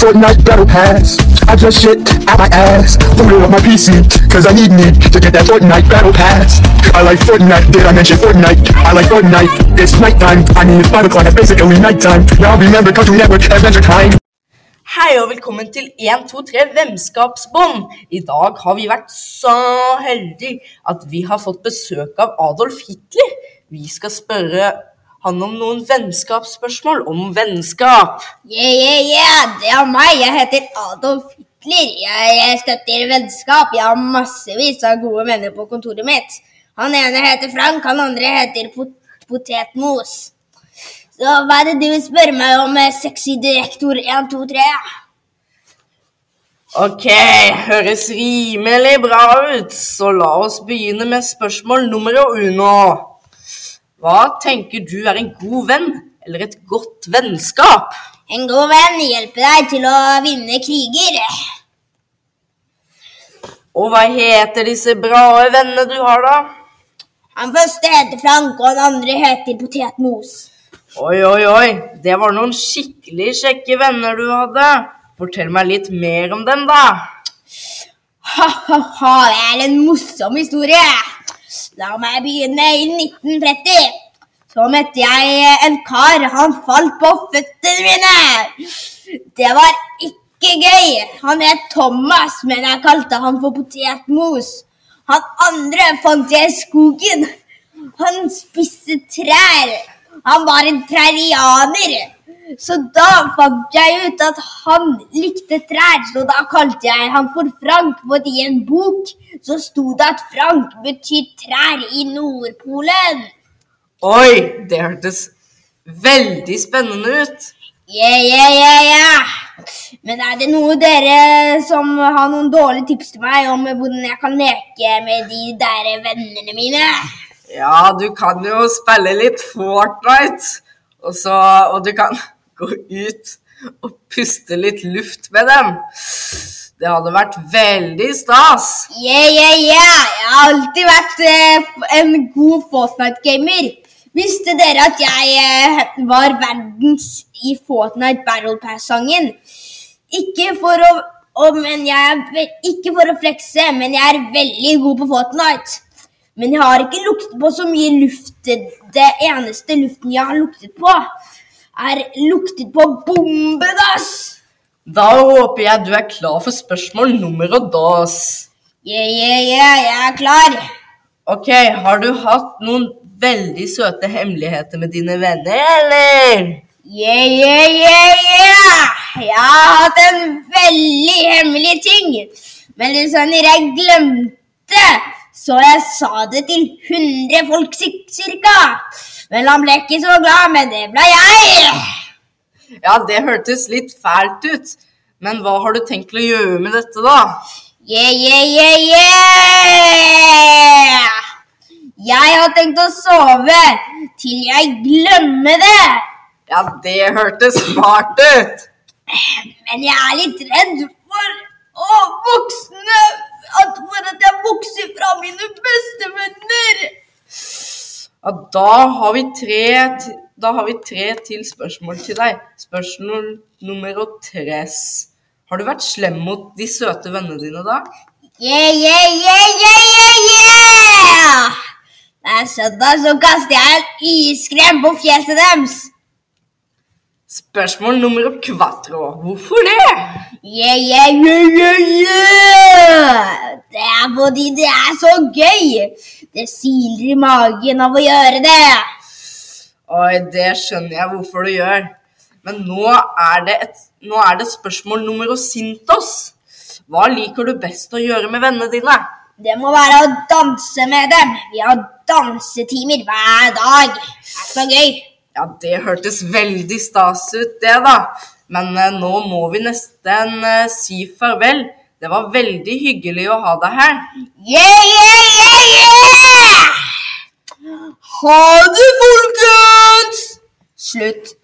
Fortnite Battle Pass. I just shit out my ass. Put it on my PC, cause I need me to get that Fortnite Battle Pass. I like Fortnite, did I mention Fortnite? I like Fortnite, it's nighttime. I mean, it's 5 o'clock, it's basically nighttime. Now remember Cartoon Network Adventure Time. Hei og velkommen til 1, 2, 3 Vennskapsbånd. I dag har vi vært så heldige at vi har fått besøk av Adolf Hitler. Vi skal spørre han om noen vennskapsspørsmål om vennskap. Yeah, yeah, yeah, det er meg. Jeg heter Adolf Hitler. Jeg, jeg støtter vennskap. Jeg har massevis av gode venner på kontoret mitt. Han ene heter Frank, han andre heter Pot Potetmos. Så hva er det du vil spørre meg om, eh, sexy direktor 1, 2, 3? Ok, høres rimelig bra ut, så la oss begynne med spørsmål nummer uno. Hva tenker du er en god venn, eller et godt vennskap? En god venn hjelper deg til å vinne kriger. Og hva heter disse bra vennene du har, da? Han første heter Frank, og han andre heter Potetmos. Oi, oi, oi, det var noen skikkelig kjekke venner du hadde. Fortell meg litt mer om dem, da. Ha-ha-ha, det er en morsom historie. La meg begynne i 1930. Så møtte jeg en kar. Han falt på føttene mine. Det var ikke gøy. Han het Thomas, men jeg kalte han for Potetmos. Han andre fant jeg i skogen. Han spiste trær. Han var en trerianer. Så da fant jeg ut at han likte trær, så da kalte jeg han for Frank. For i en bok så sto det at Frank betyr trær i Nordpolen. Oi, det hørtes veldig spennende ut. Ja, ja, ja, ja. Men er det noe dere som har noen dårlige tips til meg om hvordan jeg kan leke med de der vennene mine? Ja, du kan jo spille litt Fortnite, og, så, og du kan gå ut og puste litt luft med dem. Det hadde vært veldig stas. Yeah, yeah, yeah. Jeg har alltid vært eh, en god Fortnite-gamer. Visste dere at jeg eh, var verdens i Fortnite Battle Pass-sangen? Ikke for å, å men jeg ikke for å flekse, men jeg er veldig god på Fortnite. Men jeg har ikke luktet på så mye luft. Det eneste luften jeg har luktet på, er luktet på bombedass. Da håper jeg du er klar for spørsmål nummer og dass. Yeah, yeah, yeah, jeg er klar. Ok, har du hatt noen veldig søte hemmeligheter med dine venner, eller? Yeah, yeah, yeah, yeah! Jeg har hatt en veldig hemmelig ting. Men det er sånn jeg glemte, så jeg sa det til 100 folk cir- cirka. Men han ble ikke så glad, men det ble jeg. Ja, det hørtes litt fælt ut. Men hva har du tenkt å gjøre med dette, da? Yeah, yeah, yeah, yeah! Jeg har tenkt å sove til jeg glemmer det. Ja, det hørtes smart ut. Men jeg er litt redd for å voksne at For at jeg vokser fra mine beste venner. Ja, da har vi tre, da har vi tre til spørsmål til deg. Spørsmål nummer tres. Har du vært slem mot de søte vennene dine da? Yeah, yeah, yeah, yeah, yeah, yeah! Det er søndag, så kaster jeg en iskrem på fjeset deres. Spørsmål nummer quattro. Hvorfor det? Yeah, yeah, yeah, yeah, yeah! Det er fordi det er så gøy. Det siler i magen av å gjøre det. Oi, det skjønner jeg hvorfor du gjør. Men nå er det, et, nå er det spørsmål nummer sintos. Hva liker du best å gjøre med vennene dine? Det må være å danse med dem. Vi har dansetimer hver dag. Det er så gøy. Ja, det hørtes veldig stas ut, det, da. Men eh, nå må vi nesten eh, si farvel. Det var veldig hyggelig å ha deg her. Yeah, yeah, yeah, yeah! Ha det, folkens! Slutt.